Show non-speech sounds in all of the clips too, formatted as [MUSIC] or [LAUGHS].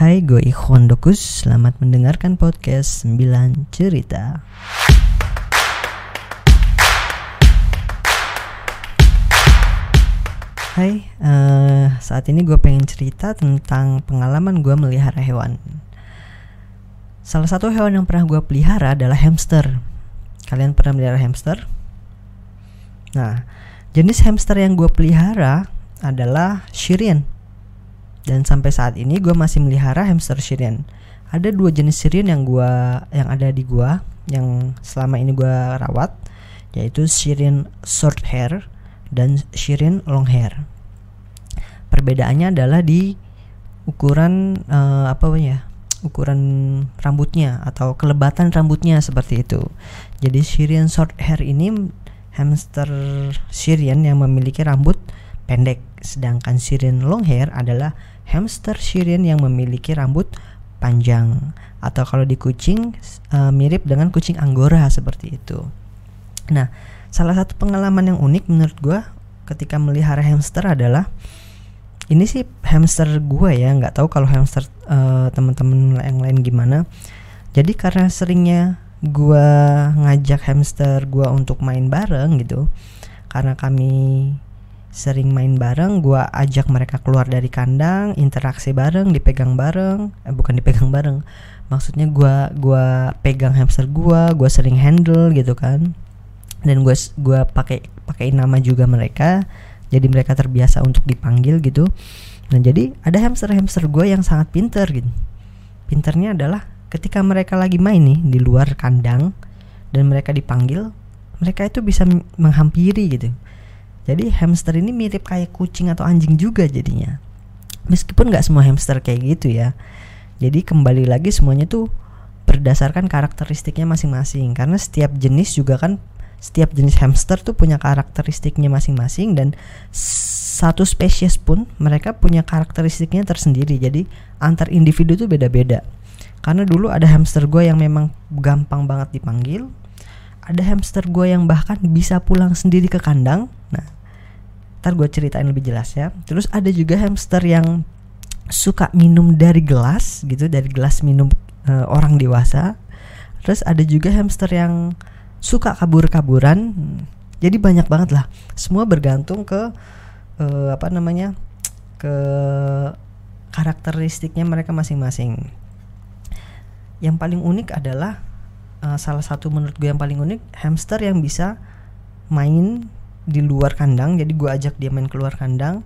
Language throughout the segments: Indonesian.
Hai, gue Ikhwan Dokus. Selamat mendengarkan podcast 9 Cerita. Hai, uh, saat ini gue pengen cerita tentang pengalaman gue melihara hewan. Salah satu hewan yang pernah gue pelihara adalah hamster. Kalian pernah melihara hamster? Nah, jenis hamster yang gue pelihara adalah Syrian dan sampai saat ini gue masih melihara hamster Syrian ada dua jenis Syrian yang gua yang ada di gua yang selama ini gua rawat yaitu Syrian short hair dan Syrian long hair. Perbedaannya adalah di ukuran uh, apa ya ukuran rambutnya atau kelebatan rambutnya seperti itu. Jadi Syrian short hair ini hamster Syrian yang memiliki rambut pendek sedangkan Syrian long hair adalah hamster Syrian yang memiliki rambut panjang atau kalau di kucing uh, mirip dengan kucing Angora seperti itu. Nah, salah satu pengalaman yang unik menurut gue ketika melihara hamster adalah ini sih hamster gue ya nggak tahu kalau hamster uh, teman-teman yang lain gimana. Jadi karena seringnya gue ngajak hamster gue untuk main bareng gitu, karena kami sering main bareng gue ajak mereka keluar dari kandang interaksi bareng dipegang bareng. Eh, bukan dipegang bareng. Maksudnya gue gua pegang hamster gue gue sering handle gitu kan. Dan gue gua pakai pakai nama juga mereka. Jadi mereka terbiasa untuk dipanggil gitu. Nah jadi ada hamster hamster gue yang sangat pinter gitu pinternya adalah ketika mereka lagi main nih di luar kandang dan mereka dipanggil mereka itu bisa menghampiri gitu jadi hamster ini mirip kayak kucing atau anjing juga jadinya. Meskipun nggak semua hamster kayak gitu ya. Jadi kembali lagi semuanya tuh berdasarkan karakteristiknya masing-masing karena setiap jenis juga kan setiap jenis hamster tuh punya karakteristiknya masing-masing dan satu spesies pun mereka punya karakteristiknya tersendiri jadi antar individu tuh beda-beda karena dulu ada hamster gue yang memang gampang banget dipanggil ada hamster gue yang bahkan bisa pulang sendiri ke kandang ntar gue ceritain lebih jelas ya. Terus ada juga hamster yang suka minum dari gelas gitu dari gelas minum uh, orang dewasa. Terus ada juga hamster yang suka kabur-kaburan. Jadi banyak banget lah. Semua bergantung ke uh, apa namanya ke karakteristiknya mereka masing-masing. Yang paling unik adalah uh, salah satu menurut gue yang paling unik hamster yang bisa main di luar kandang jadi gue ajak dia main keluar kandang.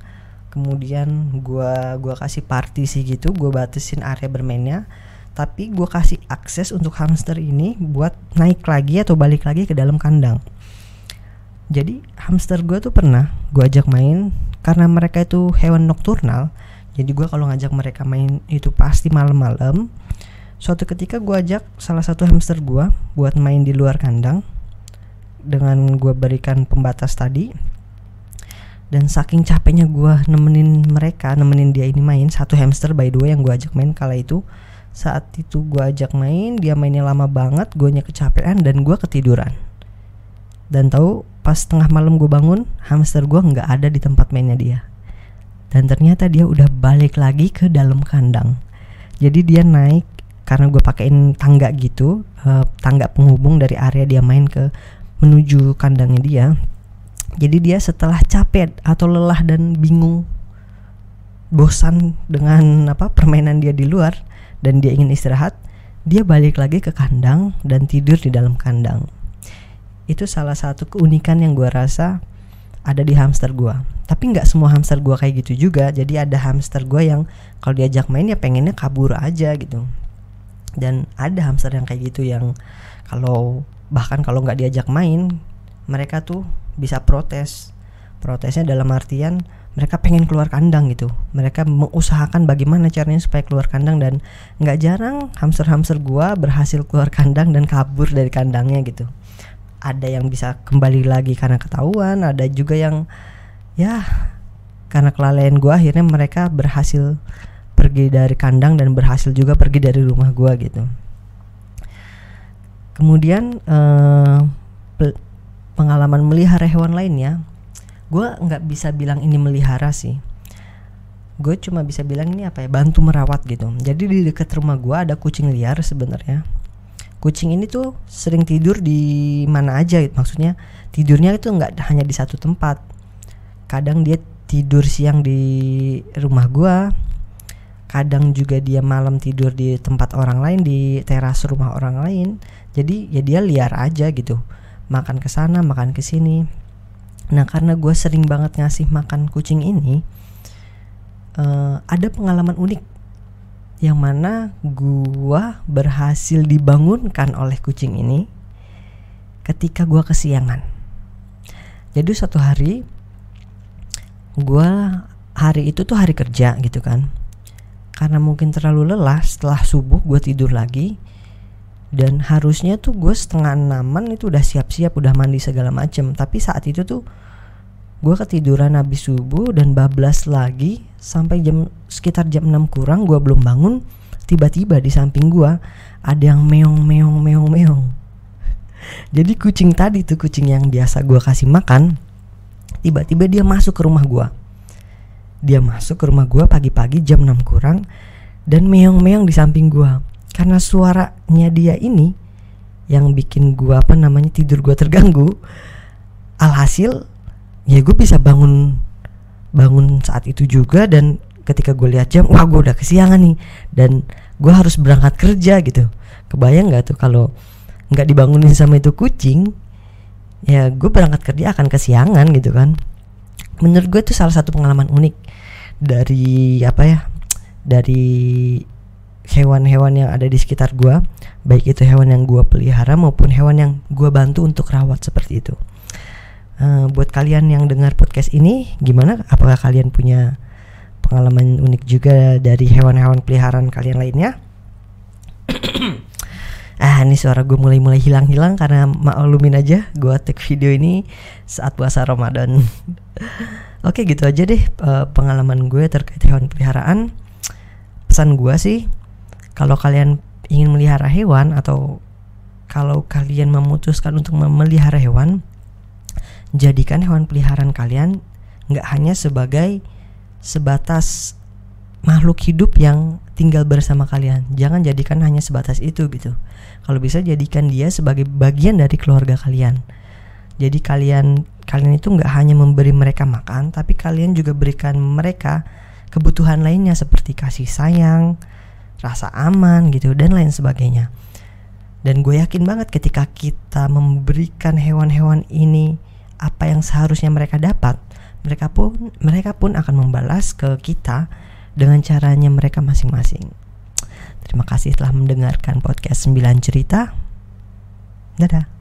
Kemudian gue gua kasih partisi gitu gue batasin area bermainnya. Tapi gue kasih akses untuk hamster ini buat naik lagi atau balik lagi ke dalam kandang. Jadi hamster gue tuh pernah gue ajak main karena mereka itu hewan nokturnal. Jadi gue kalau ngajak mereka main itu pasti malam-malam. Suatu ketika gue ajak salah satu hamster gue buat main di luar kandang dengan gue berikan pembatas tadi. Dan saking capeknya gue nemenin mereka nemenin dia ini main satu hamster by the way yang gue ajak main kala itu. Saat itu gue ajak main dia mainnya lama banget gue kecapean dan gue ketiduran. Dan tahu pas tengah malam gue bangun hamster gue nggak ada di tempat mainnya dia. Dan ternyata dia udah balik lagi ke dalam kandang. Jadi dia naik karena gue pakein tangga gitu uh, tangga penghubung dari area dia main ke menuju kandangnya dia. Jadi dia setelah capek atau lelah dan bingung bosan dengan apa permainan dia di luar dan dia ingin istirahat, dia balik lagi ke kandang dan tidur di dalam kandang. Itu salah satu keunikan yang gue rasa ada di hamster gue. Tapi nggak semua hamster gue kayak gitu juga. Jadi ada hamster gue yang kalau diajak main ya pengennya kabur aja gitu. Dan ada hamster yang kayak gitu yang kalau bahkan kalau nggak diajak main mereka tuh bisa protes. Protesnya dalam artian mereka pengen keluar kandang gitu. Mereka mengusahakan bagaimana caranya supaya keluar kandang dan nggak jarang hamster-hamster gua berhasil keluar kandang dan kabur dari kandangnya gitu. Ada yang bisa kembali lagi karena ketahuan ada juga yang ya karena kelalaian gua akhirnya mereka berhasil pergi dari kandang dan berhasil juga pergi dari rumah gua gitu kemudian uh, pengalaman melihara hewan lainnya gue nggak bisa bilang ini melihara sih. Gue cuma bisa bilang ini apa ya bantu merawat gitu. Jadi di dekat rumah gue ada kucing liar sebenarnya. Kucing ini tuh sering tidur di mana aja gitu. maksudnya tidurnya itu nggak hanya di satu tempat. Kadang dia tidur siang di rumah gue kadang juga dia malam tidur di tempat orang lain di teras rumah orang lain jadi ya dia liar aja gitu makan ke sana makan ke sini nah karena gue sering banget ngasih makan kucing ini uh, ada pengalaman unik yang mana gua berhasil dibangunkan oleh kucing ini ketika gua kesiangan. Jadi suatu hari gua hari itu tuh hari kerja gitu kan. Karena mungkin terlalu lelah setelah subuh gue tidur lagi. Dan harusnya tuh gue setengah enaman itu udah siap-siap udah mandi segala macem. Tapi saat itu tuh gue ketiduran habis subuh dan bablas lagi sampai jam sekitar jam 6 kurang gue belum bangun tiba-tiba di samping gue ada yang meong meong meong meong. [LAUGHS] Jadi kucing tadi tuh kucing yang biasa gue kasih makan tiba-tiba dia masuk ke rumah gue dia masuk ke rumah gue pagi-pagi jam 6 kurang dan meong-meong di samping gue karena suaranya dia ini yang bikin gue apa namanya tidur gue terganggu alhasil ya gue bisa bangun bangun saat itu juga dan ketika gue lihat jam wah gue udah kesiangan nih dan gue harus berangkat kerja gitu. Kebayang nggak tuh kalau nggak dibangunin sama itu kucing ya gue berangkat kerja akan kesiangan gitu kan menurut gue itu salah satu pengalaman unik dari apa ya dari hewan-hewan yang ada di sekitar gue baik itu hewan yang gue pelihara maupun hewan yang gue bantu untuk rawat seperti itu Uh, buat kalian yang dengar podcast ini, gimana? Apakah kalian punya pengalaman unik juga dari hewan-hewan peliharaan kalian lainnya? Ah, ini suara gue mulai-mulai hilang-hilang karena maklumin aja gue take video ini saat puasa Ramadan. [LAUGHS] Oke, gitu aja deh uh, pengalaman gue terkait hewan peliharaan. Pesan gue sih, kalau kalian ingin melihara hewan atau kalau kalian memutuskan untuk memelihara hewan, jadikan hewan peliharaan kalian nggak hanya sebagai sebatas makhluk hidup yang tinggal bersama kalian. Jangan jadikan hanya sebatas itu gitu. Kalau bisa jadikan dia sebagai bagian dari keluarga kalian. Jadi kalian kalian itu nggak hanya memberi mereka makan, tapi kalian juga berikan mereka kebutuhan lainnya seperti kasih sayang, rasa aman gitu dan lain sebagainya. Dan gue yakin banget ketika kita memberikan hewan-hewan ini apa yang seharusnya mereka dapat, mereka pun mereka pun akan membalas ke kita dengan caranya mereka masing-masing. Terima kasih telah mendengarkan podcast 9 cerita. Dadah.